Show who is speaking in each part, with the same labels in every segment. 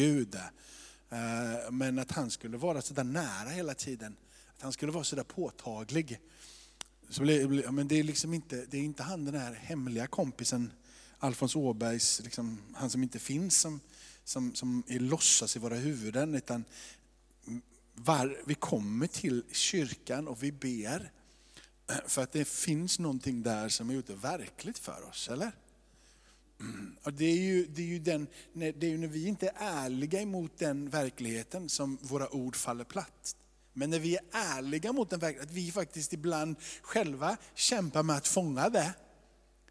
Speaker 1: Gud. Eh, men att han skulle vara så där nära hela tiden. Att han skulle vara så där påtaglig. Så men det, är liksom inte, det är inte han den här hemliga kompisen, Alfons Åbergs, liksom, han som inte finns, som, som, som är låtsas i våra huvuden. Utan var, vi kommer till kyrkan och vi ber för att det finns någonting där som har gjort det verkligt för oss, eller? Och det, är ju, det, är ju den, när- det är ju när vi inte är ärliga emot den verkligheten som våra ord faller platt. Men när vi är ärliga mot den verkligheten, att vi faktiskt ibland själva kämpar med att fånga det.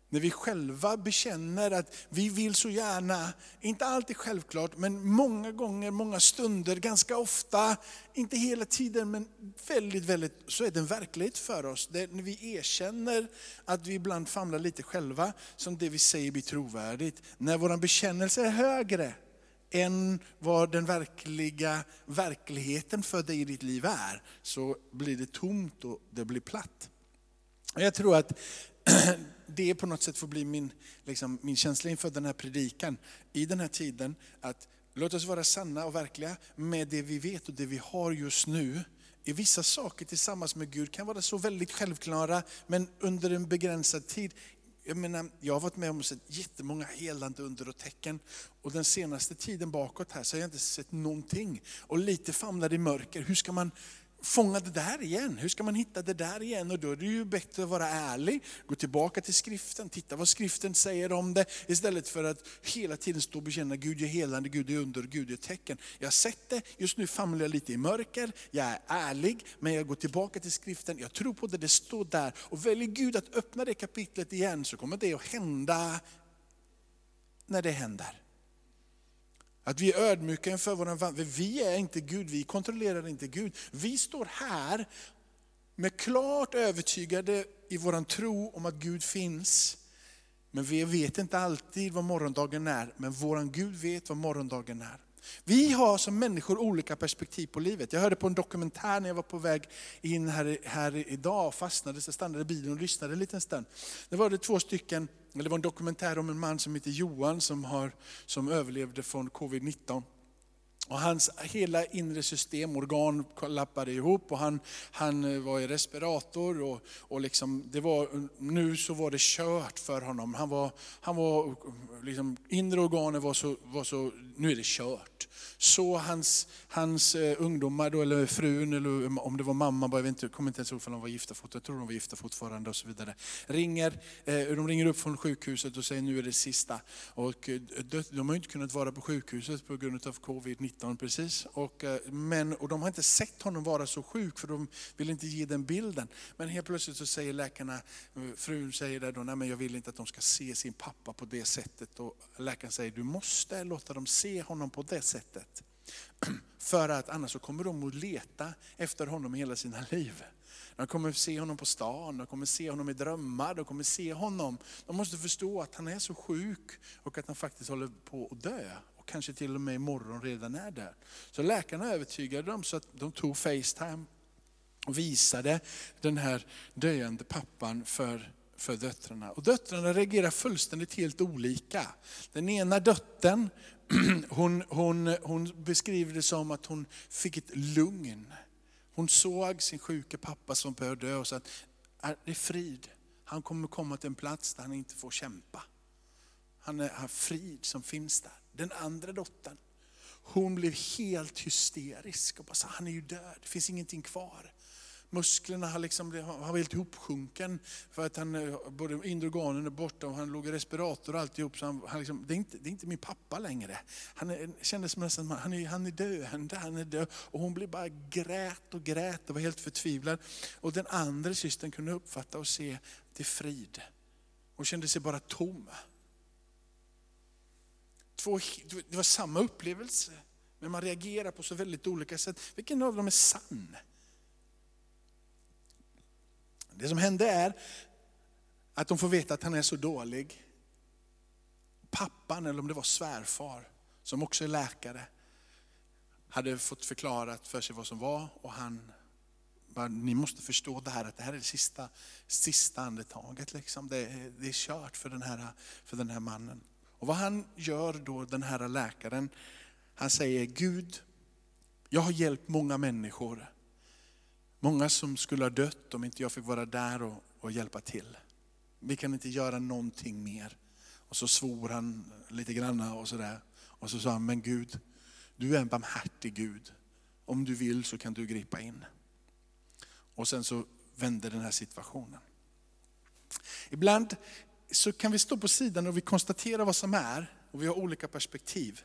Speaker 1: När vi själva bekänner att vi vill så gärna, inte alltid självklart, men många gånger, många stunder, ganska ofta, inte hela tiden, men väldigt, väldigt, så är det en verklighet för oss. Det är när vi erkänner att vi ibland famlar lite själva, som det vi säger blir trovärdigt. När vår bekännelse är högre än vad den verkliga verkligheten för dig i ditt liv är, så blir det tomt och det blir platt. Och Jag tror att det på något sätt får bli min, liksom, min känsla inför den här predikan i den här tiden. Att låt oss vara sanna och verkliga med det vi vet och det vi har just nu. I vissa saker tillsammans med Gud kan vara så väldigt självklara, men under en begränsad tid. Jag, menar, jag har varit med om sett jättemånga helande under och tecken. Och den senaste tiden bakåt här så har jag inte sett någonting. Och lite famlar i mörker. Hur ska man fånga det där igen? Hur ska man hitta det där igen? Och då är det ju bättre att vara ärlig, gå tillbaka till skriften, titta vad skriften säger om det. Istället för att hela tiden stå och bekänna Gud är helande, Gud är under, Gud är tecken. Jag har sett det, just nu famlar jag lite i mörker, jag är ärlig, men jag går tillbaka till skriften, jag tror på det, det står där. Och väljer Gud att öppna det kapitlet igen så kommer det att hända när det händer. Att vi är ödmjuka inför vår vandring. Vi är inte Gud, vi kontrollerar inte Gud. Vi står här med klart övertygade i våran tro om att Gud finns. Men vi vet inte alltid vad morgondagen är, men våran Gud vet vad morgondagen är. Vi har som människor olika perspektiv på livet. Jag hörde på en dokumentär när jag var på väg in här, här idag och fastnade, så stannade i bilen och lyssnade en liten stund. Det var det två stycken, eller det var en dokumentär om en man som heter Johan som, har, som överlevde från covid-19. Och hans hela inre system, organ lappade ihop och han, han eh, var i respirator. Och, och liksom, det var, nu så var det kört för honom. Han var, han var, liksom, inre organen var så, var så, nu är det kört. Så hans, hans eh, ungdomar, då, eller frun, eller om det var mamma, jag vet inte, jag kommer inte ens ihåg om de var gifta, fortfarande, jag tror de var gifta fortfarande och så vidare. Ringer, eh, de ringer upp från sjukhuset och säger nu är det sista. Och, de har inte kunnat vara på sjukhuset på grund av covid-19 precis. Och, eh, men, och de har inte sett honom vara så sjuk för de vill inte ge den bilden. Men helt plötsligt så säger läkarna, eh, frun säger där då, nej men jag vill inte att de ska se sin pappa på det sättet. Och läkaren säger, du måste låta dem se honom på det sättet. För att annars så kommer de att leta efter honom hela sina liv. De kommer se honom på stan, de kommer se honom i drömmar, de kommer se honom. De måste förstå att han är så sjuk och att han faktiskt håller på att dö. Kanske till och med imorgon redan är där. Så läkarna övertygade dem så att de tog Facetime och visade den här döende pappan för, för döttrarna. Och döttrarna reagerar fullständigt helt olika. Den ena dottern, hon, hon, hon beskriver det som att hon fick ett lugn. Hon såg sin sjuka pappa som började dö och sa att det är frid. Han kommer komma till en plats där han inte får kämpa. Han är, har frid som finns där. Den andra dottern, hon blev helt hysterisk och bara sa, han är ju död, det finns ingenting kvar. Musklerna har liksom, han var helt ihopsjunken för att han, eh, både inre organen är borta och han låg i respirator och alltihop. Så han, han liksom, det, är inte, det är inte min pappa längre. Han är, kändes som nästan, han är, han är döende, han är död. Och hon blev bara grät och grät och var helt förtvivlad. Och den andra systern kunde uppfatta och se till frid. Hon kände sig bara tom. Två, det var samma upplevelse, men man reagerar på så väldigt olika sätt. Vilken av dem är sann? Det som hände är att de får veta att han är så dålig. Pappan, eller om det var svärfar, som också är läkare, hade fått förklarat för sig vad som var och han bara, ni måste förstå det här, att det här är det sista, sista andetaget. Liksom. Det, är, det är kört för den, här, för den här mannen. Och vad han gör då, den här läkaren, Han säger, Gud, jag har hjälpt många människor. Många som skulle ha dött om inte jag fick vara där och, och hjälpa till. Vi kan inte göra någonting mer. Och så svor han lite granna och sådär. Och så sa han, men Gud, du är en barmhärtig Gud. Om du vill så kan du gripa in. Och sen så vände den här situationen. Ibland så kan vi stå på sidan och vi konstaterar vad som är och vi har olika perspektiv.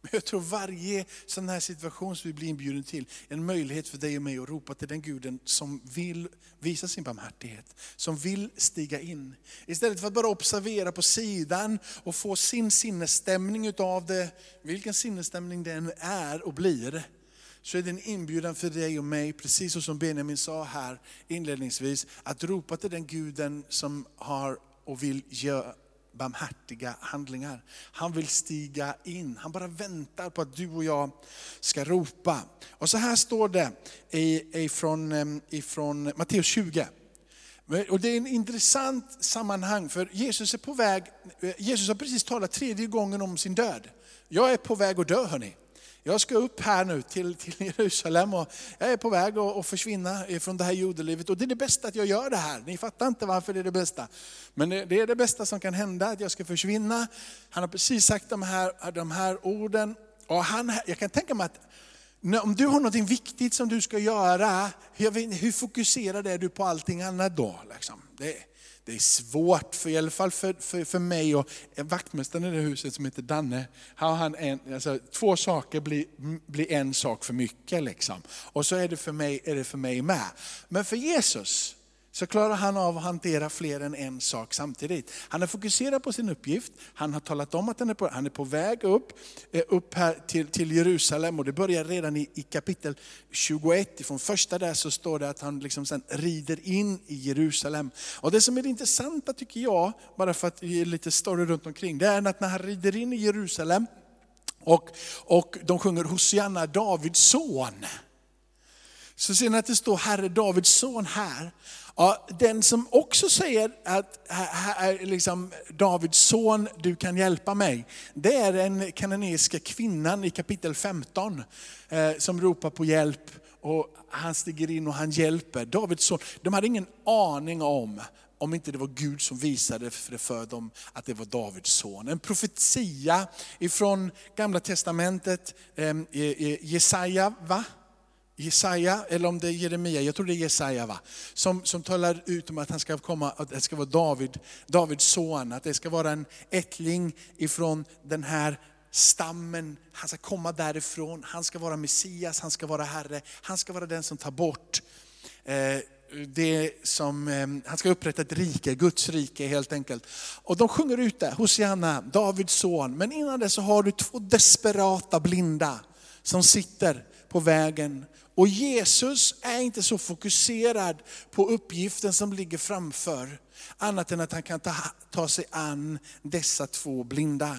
Speaker 1: Men jag tror varje sån här situation som vi blir inbjuden till, är en möjlighet för dig och mig att ropa till den guden som vill visa sin barmhärtighet, som vill stiga in. Istället för att bara observera på sidan och få sin sinnesstämning utav det, vilken sinnesstämning det än är och blir, så är det en inbjudan för dig och mig, precis som Benjamin sa här inledningsvis, att ropa till den guden som har och vill göra barmhärtiga handlingar. Han vill stiga in, han bara väntar på att du och jag ska ropa. Och så här står det ifrån, ifrån Matteus 20. Och det är en intressant sammanhang, för Jesus är på väg, eh, Jesus har precis talat tredje gången om sin död. Jag är på väg att dö hörni. Jag ska upp här nu till, till Jerusalem och jag är på väg att, att försvinna från det här jordelivet. Och det är det bästa att jag gör det här. Ni fattar inte varför det är det bästa. Men det, det är det bästa som kan hända, att jag ska försvinna. Han har precis sagt de här, de här orden. Och han, jag kan tänka mig att om du har något viktigt som du ska göra, hur fokuserad är du på allting annat då? Liksom? Det, det är svårt, för, i alla fall för, för, för mig och vaktmästaren i det huset som heter Danne, har han en, alltså, två saker blir, blir en sak för mycket. Liksom. Och så är det, för mig, är det för mig med. Men för Jesus, så klarar han av att hantera fler än en sak samtidigt. Han är fokuserad på sin uppgift, han har talat om att han är på, han är på väg upp, eh, upp här till, till Jerusalem och det börjar redan i, i kapitel 21. Från första där så står det att han liksom sen rider in i Jerusalem. Och det som är det intressanta tycker jag, bara för att ge lite story runt omkring, det är att när han rider in i Jerusalem och, och de sjunger Hosianna, Davids son. Så ser ni att det står Herre Davids son här. Ja, den som också säger att här är liksom Davids son, du kan hjälpa mig. Det är den kananeiska kvinnan i kapitel 15 eh, som ropar på hjälp. Och han stiger in och han hjälper. Davids son, de hade ingen aning om om inte det var Gud som visade för dem att det var Davids son. En profetia ifrån gamla testamentet, eh, Jesaja va? Jesaja, eller om det är Jeremia, jag tror det är Jesaja va? Som, som talar ut om att han ska komma, att det ska vara David, Davids son, att det ska vara en ättling ifrån den här stammen, han ska komma därifrån, han ska vara Messias, han ska vara Herre, han ska vara den som tar bort eh, det som, eh, han ska upprätta ett rike, Guds rike helt enkelt. Och de sjunger ut det, Hosianna, Davids son. Men innan det så har du två desperata blinda som sitter på vägen och Jesus är inte så fokuserad på uppgiften som ligger framför, annat än att han kan ta, ta sig an dessa två blinda.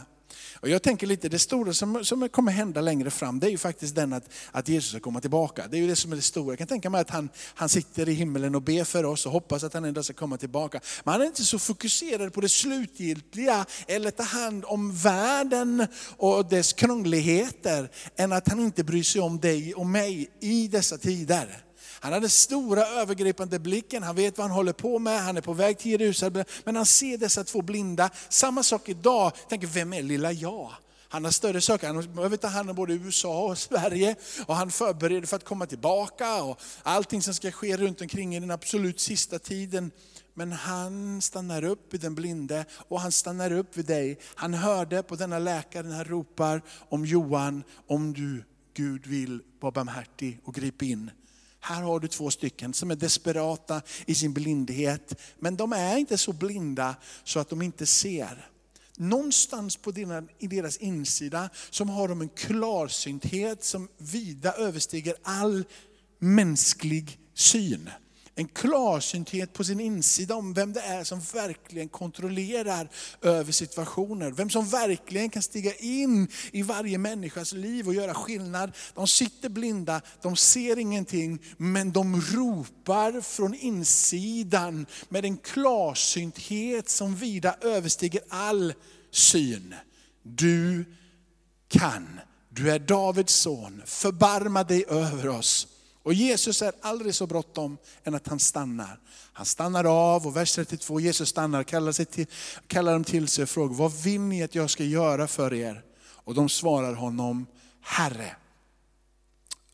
Speaker 1: Och jag tänker lite, det stora som, som kommer hända längre fram, det är ju faktiskt den att, att Jesus ska komma tillbaka. Det är ju det som är det stora. Jag kan tänka mig att han, han sitter i himmelen och ber för oss och hoppas att han en dag ska komma tillbaka. Men han är inte så fokuserad på det slutgiltiga, eller ta hand om världen och dess krångligheter, än att han inte bryr sig om dig och mig i dessa tider. Han hade stora övergripande blicken, han vet vad han håller på med, han är på väg till Jerusalem. Men han ser dessa två blinda. Samma sak idag, tänker vem är lilla jag? Han har större saker, han behöver ta hand om både USA och Sverige. Och han förbereder för att komma tillbaka. Och allting som ska ske runt omkring i den absolut sista tiden. Men han stannar upp vid den blinde och han stannar upp vid dig. Han hörde på denna läkare, han ropar om Johan, om du Gud vill var barmhärtig och grip in. Här har du två stycken som är desperata i sin blindhet. Men de är inte så blinda så att de inte ser. Någonstans på dina, i deras insida som har de en klarsynthet som vida överstiger all mänsklig syn en klarsynthet på sin insida om vem det är som verkligen kontrollerar över situationer. Vem som verkligen kan stiga in i varje människas liv och göra skillnad. De sitter blinda, de ser ingenting, men de ropar från insidan med en klarsynthet som vida överstiger all syn. Du kan du är Davids son, förbarma dig över oss. Och Jesus är aldrig så bråttom än att han stannar. Han stannar av och vers 32, Jesus stannar, kallar, sig till, kallar dem till sig och frågar, vad vill ni att jag ska göra för er? Och de svarar honom, Herre,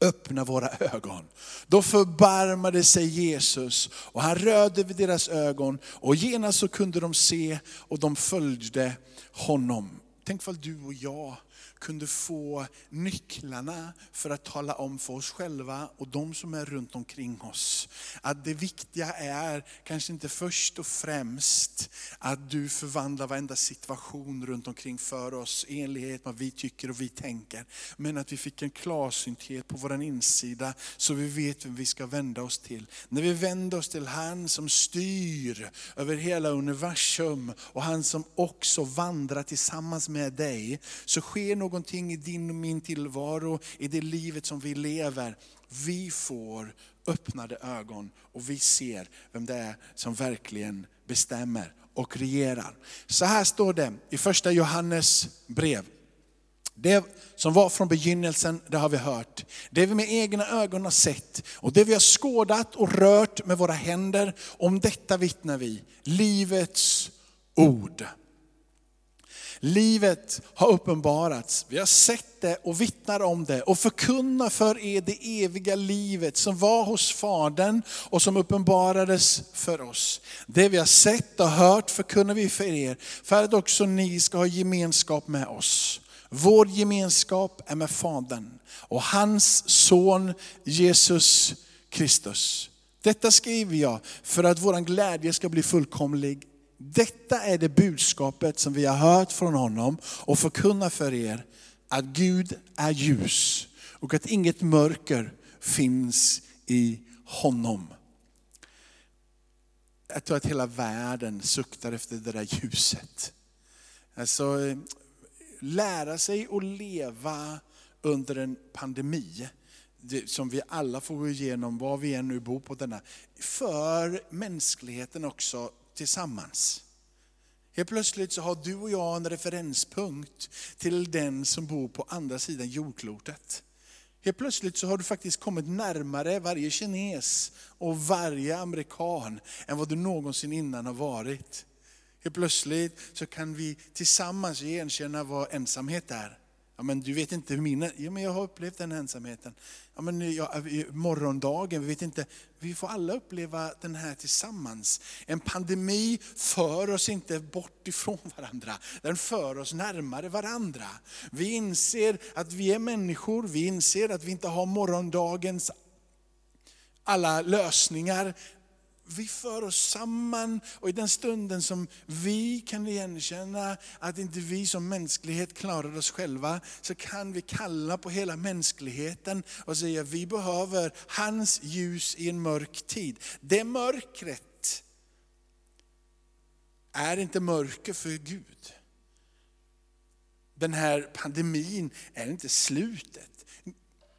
Speaker 1: öppna våra ögon. Då förbarmade sig Jesus och han rörde vid deras ögon och genast så kunde de se och de följde honom. Tänk vad du och jag kunde få nycklarna för att tala om för oss själva och de som är runt omkring oss. Att det viktiga är kanske inte först och främst att du förvandlar varenda situation runt omkring för oss i enlighet med vad vi tycker och vi tänker. Men att vi fick en klarsynthet på vår insida så vi vet vem vi ska vända oss till. När vi vänder oss till han som styr över hela universum och han som också vandrar tillsammans med dig, så sker något någonting i din och min tillvaro, i det livet som vi lever. Vi får öppnade ögon och vi ser vem det är som verkligen bestämmer och regerar. Så här står det i första Johannes brev. Det som var från begynnelsen, det har vi hört. Det vi med egna ögon har sett och det vi har skådat och rört med våra händer, om detta vittnar vi. Livets ord. Livet har uppenbarats, vi har sett det och vittnar om det och förkunnar för er det eviga livet som var hos Fadern och som uppenbarades för oss. Det vi har sett och hört förkunnar vi för er, för att också ni ska ha gemenskap med oss. Vår gemenskap är med Fadern och hans son Jesus Kristus. Detta skriver jag för att vår glädje ska bli fullkomlig detta är det budskapet som vi har hört från honom och förkunnar för er, att Gud är ljus och att inget mörker finns i honom. Jag tror att hela världen suktar efter det där ljuset. Alltså, lära sig att leva under en pandemi som vi alla får gå igenom, var vi än nu bor på denna, för mänskligheten också tillsammans. Helt plötsligt så har du och jag en referenspunkt till den som bor på andra sidan jordklotet. Helt plötsligt så har du faktiskt kommit närmare varje kines och varje amerikan än vad du någonsin innan har varit. Helt plötsligt så kan vi tillsammans erkänna vad ensamhet är. Ja, men du vet inte hur min, ja, men jag har upplevt den ensamheten. Ja, men ja, morgondagen, vi vet inte, vi får alla uppleva den här tillsammans. En pandemi för oss inte bort ifrån varandra, den för oss närmare varandra. Vi inser att vi är människor, vi inser att vi inte har morgondagens alla lösningar, vi för oss samman och i den stunden som vi kan igenkänna att inte vi som mänsklighet klarar oss själva, så kan vi kalla på hela mänskligheten och säga att vi behöver hans ljus i en mörk tid. Det mörkret är inte mörker för Gud. Den här pandemin är inte slutet.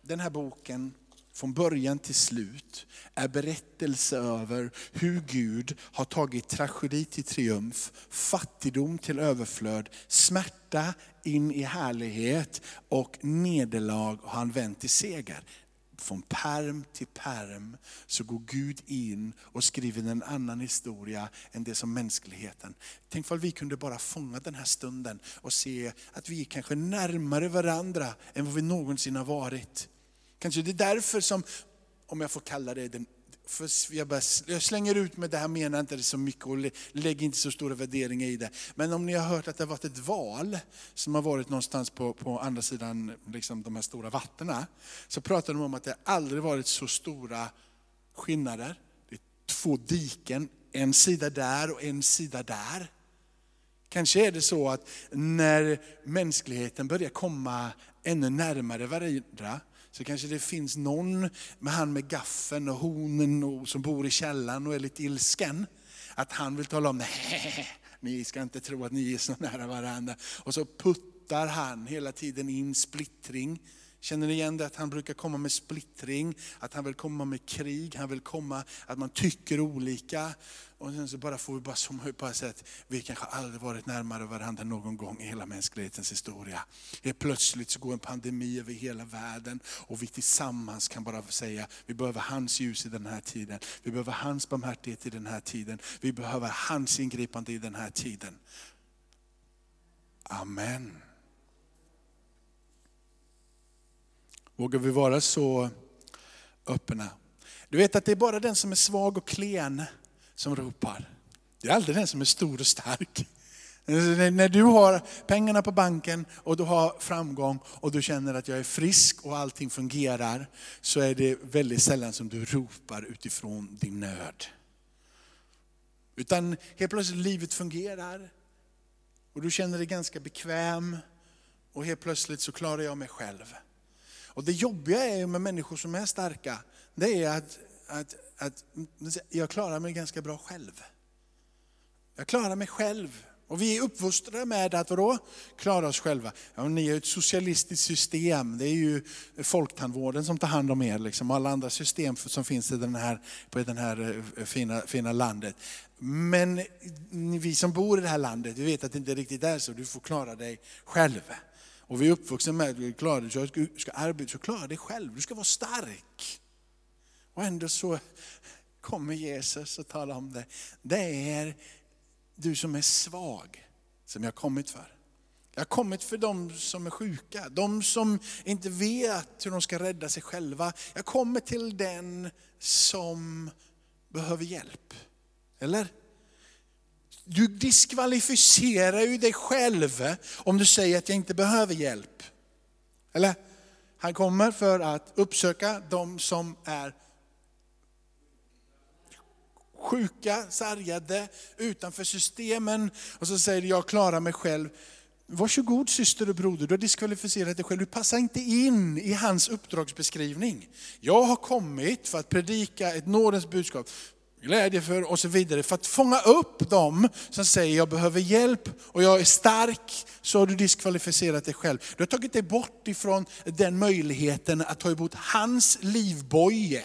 Speaker 1: Den här boken från början till slut är berättelse över hur Gud har tagit tragedi till triumf, fattigdom till överflöd, smärta in i härlighet och nederlag har han vänt till seger. Från perm till perm så går Gud in och skriver en annan historia än det som mänskligheten. Tänk om vi kunde bara fånga den här stunden och se att vi är kanske närmare varandra än vad vi någonsin har varit. Kanske det är därför som, om jag får kalla det den jag, bara, jag, slänger ut med det här, menar inte det så mycket och lägger inte så stora värderingar i det. Men om ni har hört att det har varit ett val som har varit någonstans på, på andra sidan liksom de här stora vattnen. Så pratar de om att det aldrig varit så stora skillnader. Det är två diken, en sida där och en sida där. Kanske är det så att när mänskligheten börjar komma ännu närmare varandra, så kanske det finns någon med han med gaffeln och honen och, som bor i källaren och är lite ilsken. Att han vill tala om, nej, ni ska inte tro att ni är så nära varandra. Och så puttar han hela tiden in splittring. Känner ni igen det? Att han brukar komma med splittring, att han vill komma med krig, han vill komma att man tycker olika. Och sen så bara får vi bara zooma ut på säga att vi kanske aldrig varit närmare varandra någon gång i hela mänsklighetens historia. Helt plötsligt så går en pandemi över hela världen och vi tillsammans kan bara säga, vi behöver hans ljus i den här tiden. Vi behöver hans barmhärtighet i den här tiden. Vi behöver hans ingripande i den här tiden. Amen. Vågar vi vara så öppna? Du vet att det är bara den som är svag och klen som ropar. Det är aldrig den som är stor och stark. När du har pengarna på banken och du har framgång och du känner att jag är frisk och allting fungerar, så är det väldigt sällan som du ropar utifrån din nöd. Utan helt plötsligt livet fungerar och du känner dig ganska bekväm och helt plötsligt så klarar jag mig själv. Och det jobbiga är med människor som är starka, det är att, att, att jag klarar mig ganska bra själv. Jag klarar mig själv. Och vi är uppfostrade med att vadå? Klara oss själva. Ja, ni är ett socialistiskt system, det är ju folktandvården som tar hand om er. Liksom. Alla andra system som finns i den här, på det här eh, fina, fina landet. Men vi som bor i det här landet, vi vet att det inte riktigt är så. Du får klara dig själv. Och vi är uppvuxna med att du ska, ska arbeta, så klara dig själv. Du ska vara stark. Och ändå så kommer Jesus och talar om det. Det är du som är svag som jag har kommit för. Jag har kommit för de som är sjuka, de som inte vet hur de ska rädda sig själva. Jag kommer till den som behöver hjälp. Eller? Du diskvalificerar ju dig själv om du säger att jag inte behöver hjälp. Eller? Han kommer för att uppsöka de som är sjuka, sargade, utanför systemen. Och så säger jag klarar mig själv. Varsågod syster och broder, du har diskvalificerat dig själv. Du passar inte in i hans uppdragsbeskrivning. Jag har kommit för att predika ett nådens budskap glädje för och så vidare. För att fånga upp dem som säger jag behöver hjälp och jag är stark, så har du diskvalificerat dig själv. Du har tagit dig bort ifrån den möjligheten att ta emot hans livboje.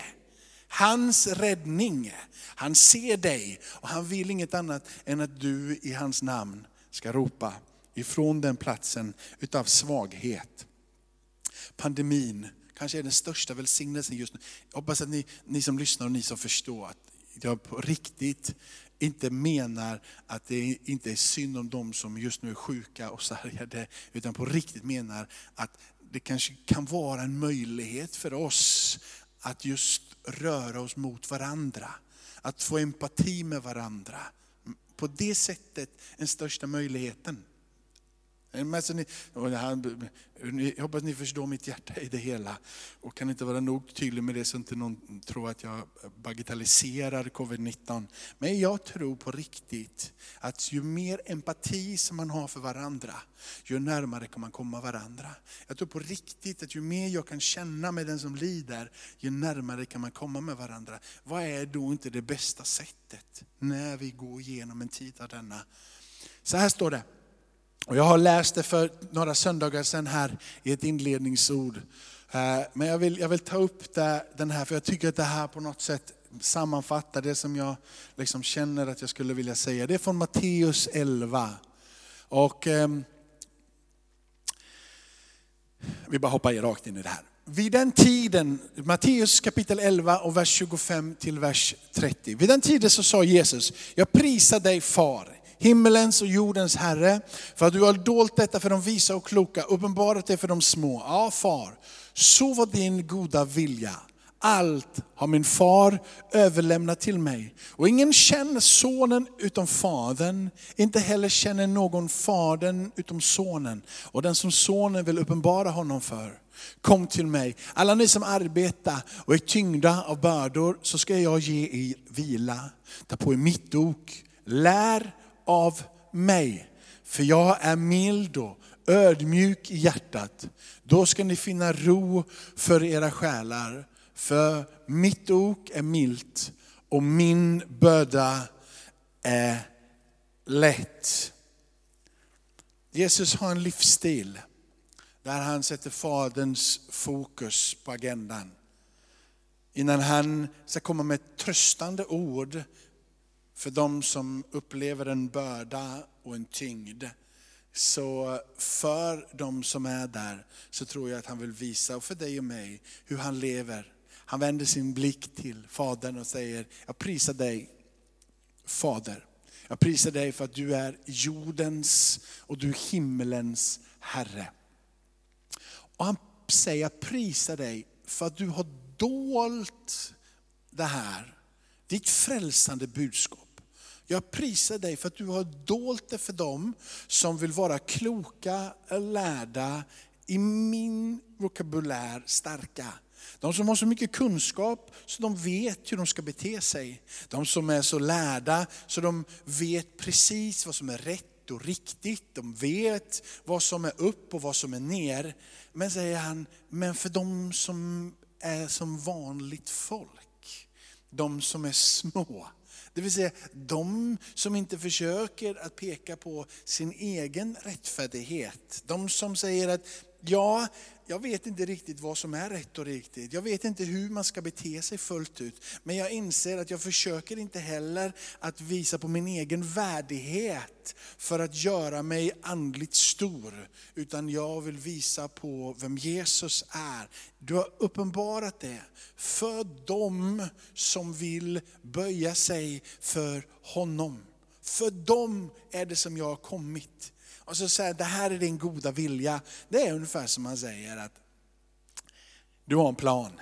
Speaker 1: Hans räddning. Han ser dig och han vill inget annat än att du i hans namn ska ropa ifrån den platsen utav svaghet. Pandemin kanske är den största välsignelsen just nu. Jag hoppas att ni, ni som lyssnar och ni som förstår att jag på riktigt inte menar att det inte är synd om de som just nu är sjuka och sargade, utan på riktigt menar att det kanske kan vara en möjlighet för oss att just röra oss mot varandra. Att få empati med varandra. På det sättet den största möjligheten. Alltså ni, jag hoppas ni förstår mitt hjärta i det hela. Och kan inte vara nog tydlig med det så inte någon tror att jag bagatelliserar covid-19. Men jag tror på riktigt att ju mer empati som man har för varandra, ju närmare kan man komma varandra. Jag tror på riktigt att ju mer jag kan känna med den som lider, ju närmare kan man komma med varandra. Vad är då inte det bästa sättet när vi går igenom en tid av denna? Så här står det. Och jag har läst det för några söndagar sedan här i ett inledningsord. Eh, men jag vill, jag vill ta upp det, den här, för jag tycker att det här på något sätt sammanfattar det som jag liksom känner att jag skulle vilja säga. Det är från Matteus 11. Och, eh, vi bara hoppar rakt in i det här. Vid den tiden, Matteus kapitel 11 och vers 25 till vers 30. Vid den tiden så sa Jesus, jag prisar dig far himmelens och jordens Herre, för att du har dolt detta för de visa och kloka, uppenbarat det för de små. Ja, far, så var din goda vilja. Allt har min far överlämnat till mig. Och ingen känner sonen utom fadern, inte heller känner någon fadern utom sonen. Och den som sonen vill uppenbara honom för. Kom till mig, alla ni som arbetar och är tyngda av bördor, så ska jag ge er vila. Ta på er mitt ok, lär av mig. För jag är mild och ödmjuk i hjärtat. Då ska ni finna ro för era själar. För mitt ok är milt och min börda är lätt. Jesus har en livsstil där han sätter Faderns fokus på agendan. Innan han ska komma med tröstande ord för de som upplever en börda och en tyngd. Så för de som är där så tror jag att han vill visa, och för dig och mig, hur han lever. Han vänder sin blick till Fadern och säger, jag prisar dig Fader. Jag prisar dig för att du är jordens och du är himmelens Herre. Och han säger, jag prisar dig för att du har dolt det här, ditt frälsande budskap. Jag prisar dig för att du har dolt det för dem som vill vara kloka, lärda, i min vokabulär starka. De som har så mycket kunskap så de vet hur de ska bete sig. De som är så lärda så de vet precis vad som är rätt och riktigt. De vet vad som är upp och vad som är ner. Men säger han, men för de som är som vanligt folk, de som är små, det vill säga de som inte försöker att peka på sin egen rättfärdighet. De som säger att ja, jag vet inte riktigt vad som är rätt och riktigt. Jag vet inte hur man ska bete sig fullt ut. Men jag inser att jag försöker inte heller att visa på min egen värdighet för att göra mig andligt stor. Utan jag vill visa på vem Jesus är. Du har uppenbarat det för dem som vill böja sig för honom. För dem är det som jag har kommit. Och så säger det här är din goda vilja. Det är ungefär som man säger att du har en plan.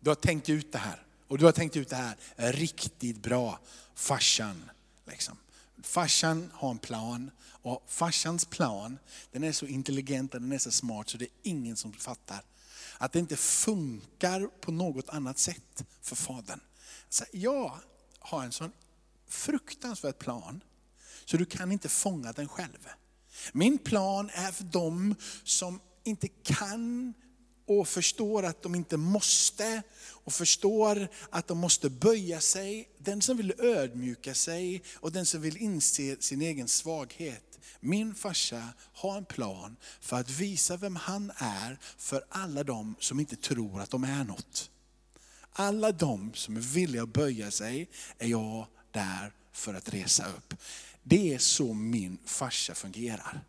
Speaker 1: Du har tänkt ut det här. Och du har tänkt ut det här riktigt bra. Farsan. Liksom. Farsan har en plan. Och farsans plan, den är så intelligent och den är så smart så det är ingen som fattar. Att det inte funkar på något annat sätt för fadern. Så jag har en sån fruktansvärd plan så du kan inte fånga den själv. Min plan är för dem som inte kan och förstår att de inte måste och förstår att de måste böja sig. Den som vill ödmjuka sig och den som vill inse sin egen svaghet. Min farsa har en plan för att visa vem han är för alla de som inte tror att de är något. Alla de som är villiga att böja sig är jag där för att resa upp. Det är så min farsa fungerar.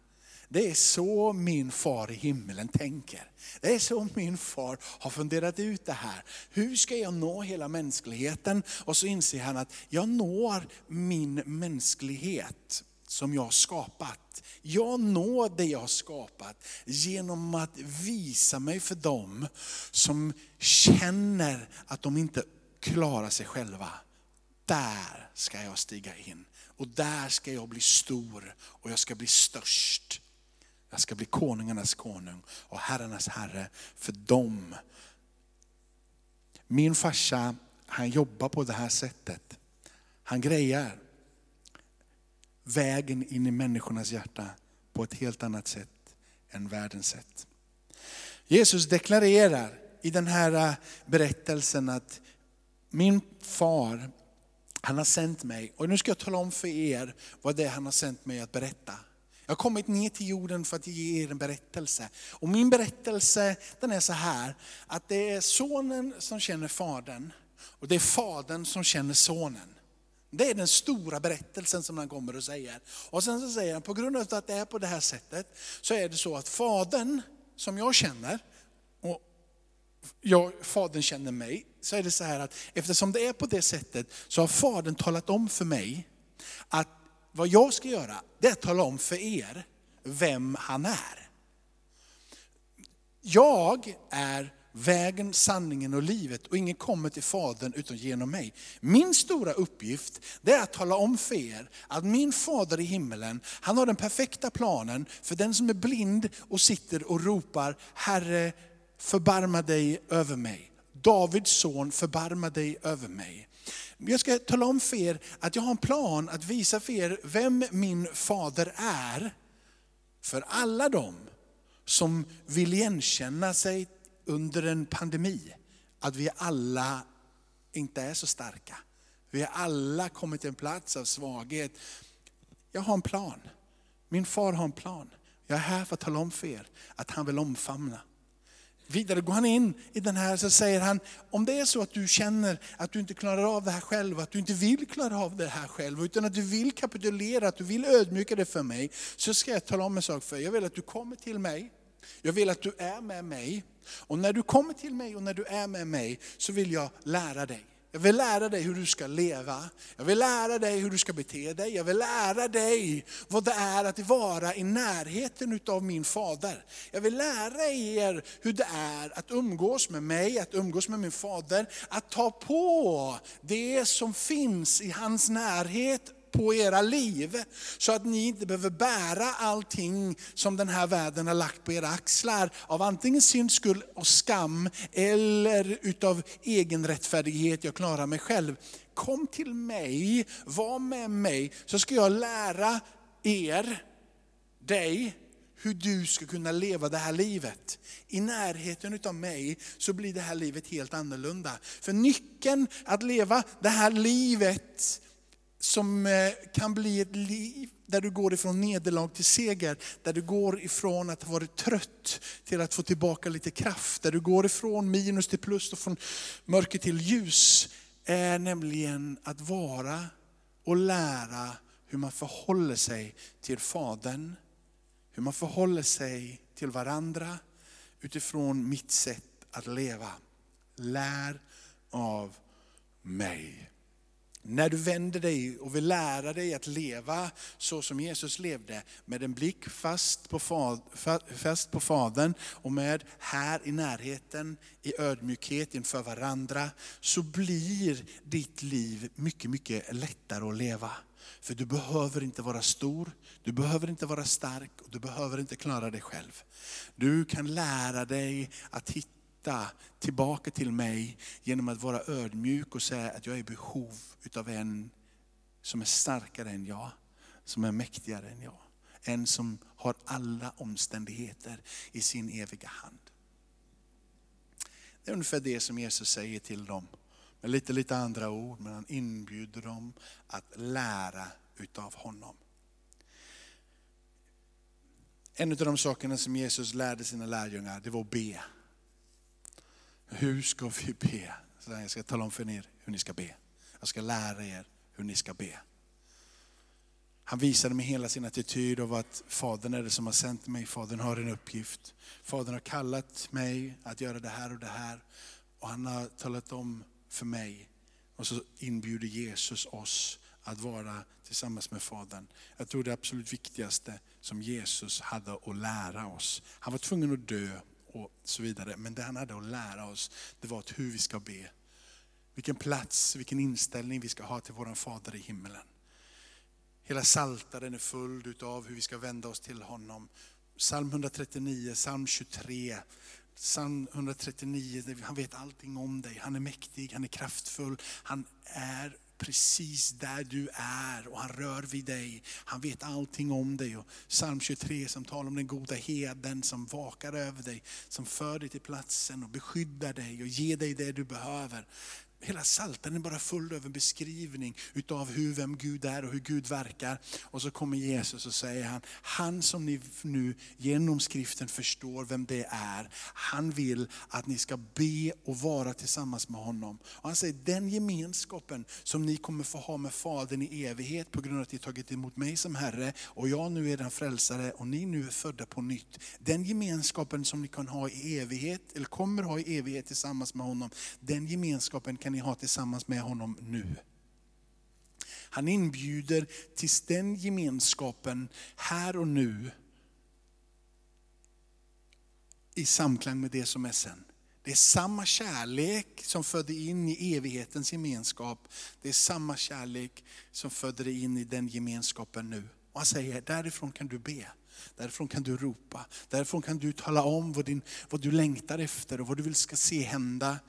Speaker 1: Det är så min far i himmelen tänker. Det är så min far har funderat ut det här. Hur ska jag nå hela mänskligheten? Och så inser han att jag når min mänsklighet som jag har skapat. Jag når det jag har skapat genom att visa mig för dem som känner att de inte klarar sig själva. Där ska jag stiga in. Och där ska jag bli stor och jag ska bli störst. Jag ska bli konungarnas konung och herrarnas herre för dem. Min farsa, han jobbar på det här sättet. Han grejar vägen in i människornas hjärta på ett helt annat sätt än världens sätt. Jesus deklarerar i den här äh, berättelsen att min far han har sänt mig, och nu ska jag tala om för er vad det är han har sänt mig att berätta. Jag har kommit ner till jorden för att ge er en berättelse. Och min berättelse den är så här, att det är sonen som känner fadern och det är fadern som känner sonen. Det är den stora berättelsen som han kommer och säger. Och sen så säger han, på grund av att det är på det här sättet, så är det så att fadern som jag känner, och jag, fadern känner mig, så är det så här att eftersom det är på det sättet så har Fadern talat om för mig att vad jag ska göra, det är att tala om för er vem han är. Jag är vägen, sanningen och livet och ingen kommer till Fadern utan genom mig. Min stora uppgift det är att tala om för er att min Fader i himmelen, han har den perfekta planen för den som är blind och sitter och ropar, Herre förbarma dig över mig. Davids son, förbarma dig över mig. Jag ska tala om för er att jag har en plan att visa för er vem min fader är. För alla dem som vill igenkänna sig under en pandemi, att vi alla inte är så starka. Vi har alla kommit till en plats av svaghet. Jag har en plan. Min far har en plan. Jag är här för att tala om för er att han vill omfamna. Vidare går han in i den här, så säger han, om det är så att du känner att du inte klarar av det här själv, att du inte vill klara av det här själv, utan att du vill kapitulera, att du vill ödmjuka dig för mig, så ska jag tala om en sak för dig. Jag vill att du kommer till mig, jag vill att du är med mig, och när du kommer till mig och när du är med mig, så vill jag lära dig. Jag vill lära dig hur du ska leva. Jag vill lära dig hur du ska bete dig. Jag vill lära dig vad det är att vara i närheten utav min fader. Jag vill lära er hur det är att umgås med mig, att umgås med min fader. Att ta på det som finns i hans närhet på era liv. Så att ni inte behöver bära allting som den här världen har lagt på era axlar. Av antingen synd, skuld och skam eller utav egen rättfärdighet, jag klarar mig själv. Kom till mig, var med mig, så ska jag lära er, dig, hur du ska kunna leva det här livet. I närheten utav mig så blir det här livet helt annorlunda. För nyckeln att leva det här livet som eh, kan bli ett liv där du går ifrån nederlag till seger. Där du går ifrån att ha varit trött till att få tillbaka lite kraft. Där du går ifrån minus till plus och från mörker till ljus. Är nämligen att vara och lära hur man förhåller sig till Fadern. Hur man förhåller sig till varandra utifrån mitt sätt att leva. Lär av mig. När du vänder dig och vill lära dig att leva så som Jesus levde, med en blick fast på, fad, fast på Fadern och med här i närheten, i ödmjukhet inför varandra, så blir ditt liv mycket, mycket lättare att leva. För du behöver inte vara stor, du behöver inte vara stark och du behöver inte klara dig själv. Du kan lära dig att hitta hitta tillbaka till mig genom att vara ödmjuk och säga att jag är i behov utav en som är starkare än jag, som är mäktigare än jag. En som har alla omständigheter i sin eviga hand. Det är ungefär det som Jesus säger till dem. Med lite, lite andra ord, men han inbjuder dem att lära utav honom. En av de sakerna som Jesus lärde sina lärjungar, det var att be. Hur ska vi be? Så jag ska tala om för er hur ni ska be. Jag ska lära er hur ni ska be. Han visade med hela sin attityd av att Fadern är det som har sänt mig, Fadern har en uppgift. Fadern har kallat mig att göra det här och det här. Och han har talat om för mig. Och så inbjuder Jesus oss att vara tillsammans med Fadern. Jag tror det absolut viktigaste som Jesus hade att lära oss. Han var tvungen att dö och så vidare. Men det han hade att lära oss, det var hur vi ska be. Vilken plats, vilken inställning vi ska ha till våran Fader i himmelen. Hela saltaren är full av hur vi ska vända oss till honom. Psalm 139, psalm 23, psalm 139, han vet allting om dig. Han är mäktig, han är kraftfull, han är precis där du är och han rör vid dig. Han vet allting om dig. Och psalm 23 som talar om den goda heden som vakar över dig, som för dig till platsen och beskyddar dig och ger dig det du behöver hela salten är bara full av en beskrivning utav hur, vem Gud är och hur Gud verkar. Och så kommer Jesus och säger han, han som ni nu genom skriften förstår vem det är, han vill att ni ska be och vara tillsammans med honom. Och han säger, den gemenskapen som ni kommer få ha med Fadern i evighet på grund av att ni tagit emot mig som Herre och jag nu är den frälsare och ni nu är födda på nytt. Den gemenskapen som ni kan ha i evighet, eller kommer ha i evighet tillsammans med honom, den gemenskapen kan ni ha tillsammans med honom nu. Han inbjuder till den gemenskapen här och nu i samklang med det som är sen. Det är samma kärlek som födde in i evighetens gemenskap. Det är samma kärlek som födde in i den gemenskapen nu. Och han säger, därifrån kan du be. Därifrån kan du ropa. Därifrån kan du tala om vad, din, vad du längtar efter och vad du vill ska se hända.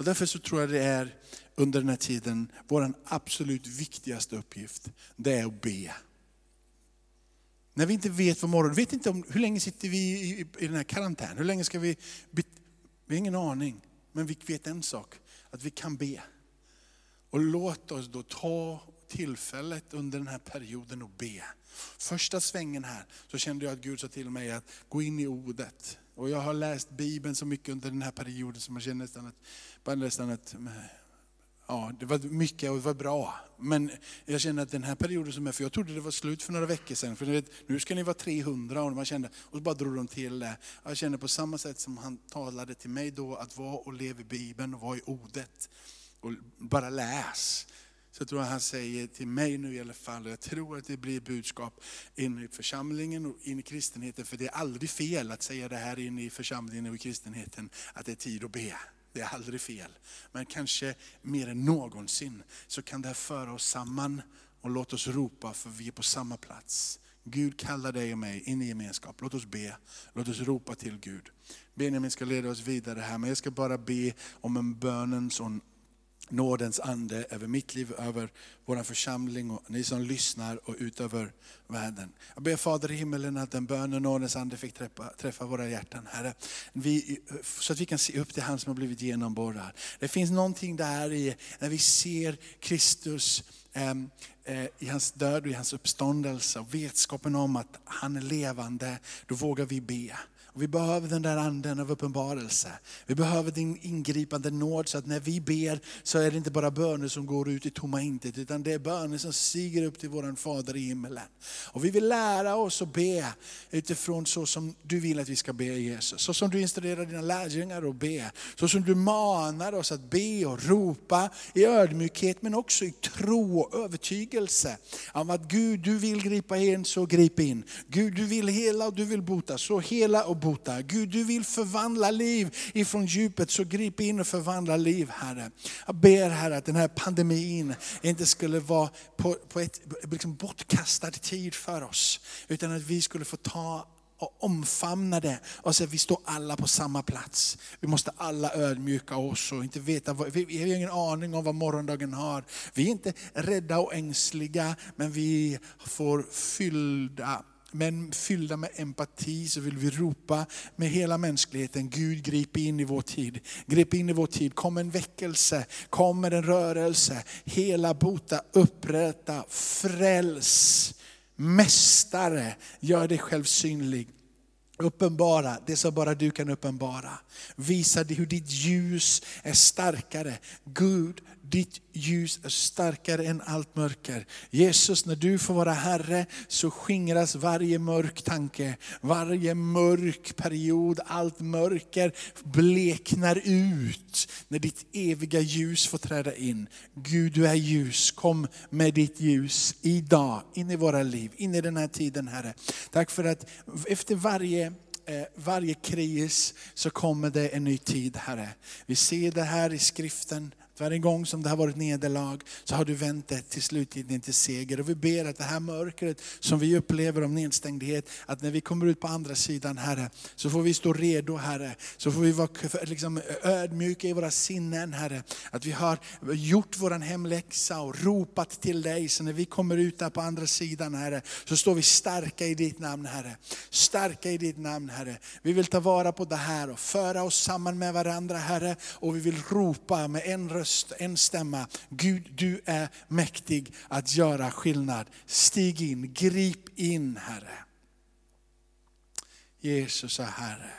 Speaker 1: Och därför så tror jag det är under den här tiden, vår absolut viktigaste uppgift, det är att be. När vi inte vet vad morgon, vet inte om, hur länge sitter vi i, i den här karantänen? Hur länge ska vi, vi har ingen aning. Men vi vet en sak, att vi kan be. Och låt oss då ta tillfället under den här perioden och be. Första svängen här så kände jag att Gud sa till mig att gå in i ordet. Och jag har läst Bibeln så mycket under den här perioden som jag känner nästan att, bara nästan att ja, det var mycket och det var bra. Men jag känner att den här perioden som är, för jag trodde det var slut för några veckor sedan. För vet, nu ska ni vara 300 och man kände, och så bara drog de till det. Jag känner på samma sätt som han talade till mig då, att vara och leva i Bibeln och vara i ordet. Och bara läs. Så tror jag han säger till mig nu i alla fall, och jag tror att det blir budskap in i församlingen och in i kristenheten. För det är aldrig fel att säga det här in i församlingen och i kristenheten, att det är tid att be. Det är aldrig fel. Men kanske mer än någonsin så kan det här föra oss samman och låt oss ropa för vi är på samma plats. Gud kallar dig och mig in i gemenskap. Låt oss be, låt oss ropa till Gud. Benjamin ska leda oss vidare här, men jag ska bara be om en bönens och nådens ande över mitt liv, över vår församling och ni som lyssnar och utöver världen. Jag ber Fader i himmelen att den bönen nådens ande fick träffa, träffa våra hjärtan, Herre. Vi, så att vi kan se upp till han som har blivit genomborrad. Det finns någonting där i, när vi ser Kristus eh, i hans död och i hans uppståndelse och vetskapen om att han är levande, då vågar vi be. Och vi behöver den där anden av uppenbarelse. Vi behöver din ingripande nåd så att när vi ber så är det inte bara böner som går ut i tomma intet, utan det är böner som stiger upp till våran Fader i himmelen. Och vi vill lära oss att be utifrån så som du vill att vi ska be Jesus. Så som du instruerar dina lärjungar att be. Så som du manar oss att be och ropa i ödmjukhet men också i tro och övertygelse. Om att Gud, du vill gripa in, så grip in. Gud, du vill hela och du vill bota, så hela och bota. Gud, du vill förvandla liv ifrån djupet, så grip in och förvandla liv Herre. Jag ber Herre att den här pandemin inte skulle vara på, på ett liksom bortkastad tid för oss. Utan att vi skulle få ta och omfamna det och säga vi står alla på samma plats. Vi måste alla ödmjuka oss och inte veta, vad, vi har ingen aning om vad morgondagen har. Vi är inte rädda och ängsliga men vi får fyllda men fyllda med empati så vill vi ropa med hela mänskligheten, Gud grip in i vår tid. Grip in i vår tid, kom en väckelse, kom med en rörelse. Hela bota, upprätta, fräls. Mästare, gör dig själv synlig. Uppenbara det som bara du kan uppenbara. Visa hur ditt ljus är starkare. Gud, ditt ljus är starkare än allt mörker. Jesus, när du får vara Herre så skingras varje mörk tanke, varje mörk period, allt mörker bleknar ut när ditt eviga ljus får träda in. Gud, du är ljus. Kom med ditt ljus idag, in i våra liv, in i den här tiden Herre. Tack för att efter varje eh, varje kris så kommer det en ny tid Herre. Vi ser det här i skriften, varje gång som det har varit nederlag så har du vänt det till slutgiltigt till seger. Och vi ber att det här mörkret som vi upplever om nedstängdhet, att när vi kommer ut på andra sidan Herre, så får vi stå redo Herre. Så får vi vara liksom, ödmjuka i våra sinnen Herre. Att vi har gjort vår hemläxa och ropat till dig. Så när vi kommer ut där på andra sidan Herre, så står vi starka i ditt namn Herre. Starka i ditt namn Herre. Vi vill ta vara på det här och föra oss samman med varandra Herre. Och vi vill ropa med en röst röst, en stämma. Gud, du är mäktig att göra skillnad. Stig in, grip in Herre. Jesus är Herre.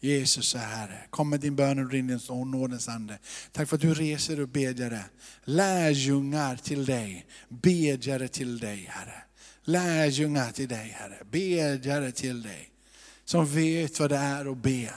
Speaker 1: Jesus är Herre. Kom med din bön och din nådens ande. Tack för att du reser och bedjare. Lärjungar till dig, bedjare till dig Herre. Lärjungar till dig Herre, bedjare till dig. Som vet vad det är att be.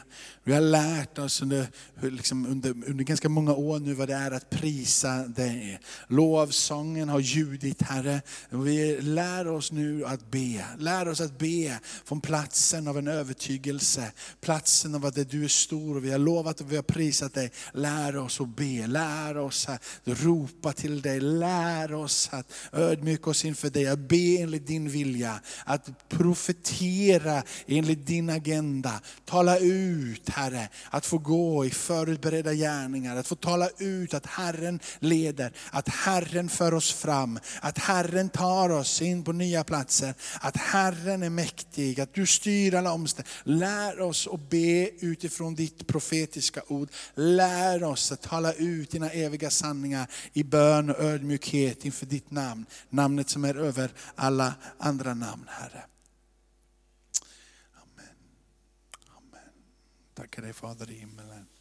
Speaker 1: Vi har lärt oss under, liksom under, under ganska många år nu vad det är att prisa dig. Lovsången har ljudit Herre. Vi lär oss nu att be. Lär oss att be från platsen av en övertygelse. Platsen av att du är stor och vi har lovat och vi har prisat dig. Lär oss att be. Lär oss att ropa till dig. Lär oss att ödmjuka oss inför dig. Att be enligt din vilja. Att profetera enligt din agenda. Tala ut Herre, att få gå i förutberedda gärningar, att få tala ut att Herren leder, att Herren för oss fram, att Herren tar oss in på nya platser, att Herren är mäktig, att du styr alla omständigheter. Lär oss att be utifrån ditt profetiska ord. Lär oss att tala ut dina eviga sanningar i bön och ödmjukhet inför ditt namn. Namnet som är över alla andra namn, Herre. Amen. Amen. Tackar dig Fader i himmelen.